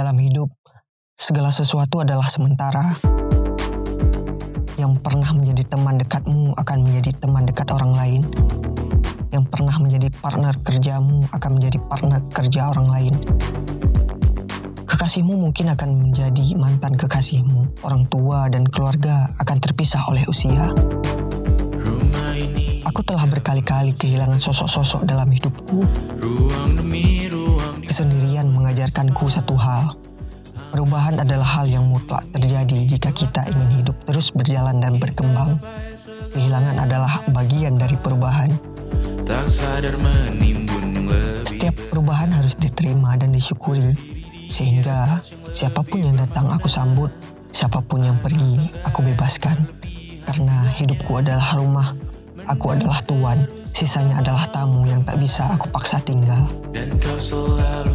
Dalam hidup, segala sesuatu adalah sementara. Yang pernah menjadi teman dekatmu akan menjadi teman dekat orang lain. Yang pernah menjadi partner kerjamu akan menjadi partner kerja orang lain. Kekasihmu mungkin akan menjadi mantan kekasihmu. Orang tua dan keluarga akan terpisah oleh usia. Aku telah berkali-kali kehilangan sosok-sosok dalam hidupku. Mengajarkanku satu hal. Perubahan adalah hal yang mutlak terjadi jika kita ingin hidup terus berjalan dan berkembang. Kehilangan adalah bagian dari perubahan. Setiap perubahan harus diterima dan disyukuri, sehingga siapa pun yang datang aku sambut, siapa pun yang pergi aku bebaskan. Karena hidupku adalah rumah, aku adalah tuan, sisanya adalah tamu yang tak bisa aku paksa tinggal. Dan kau selalu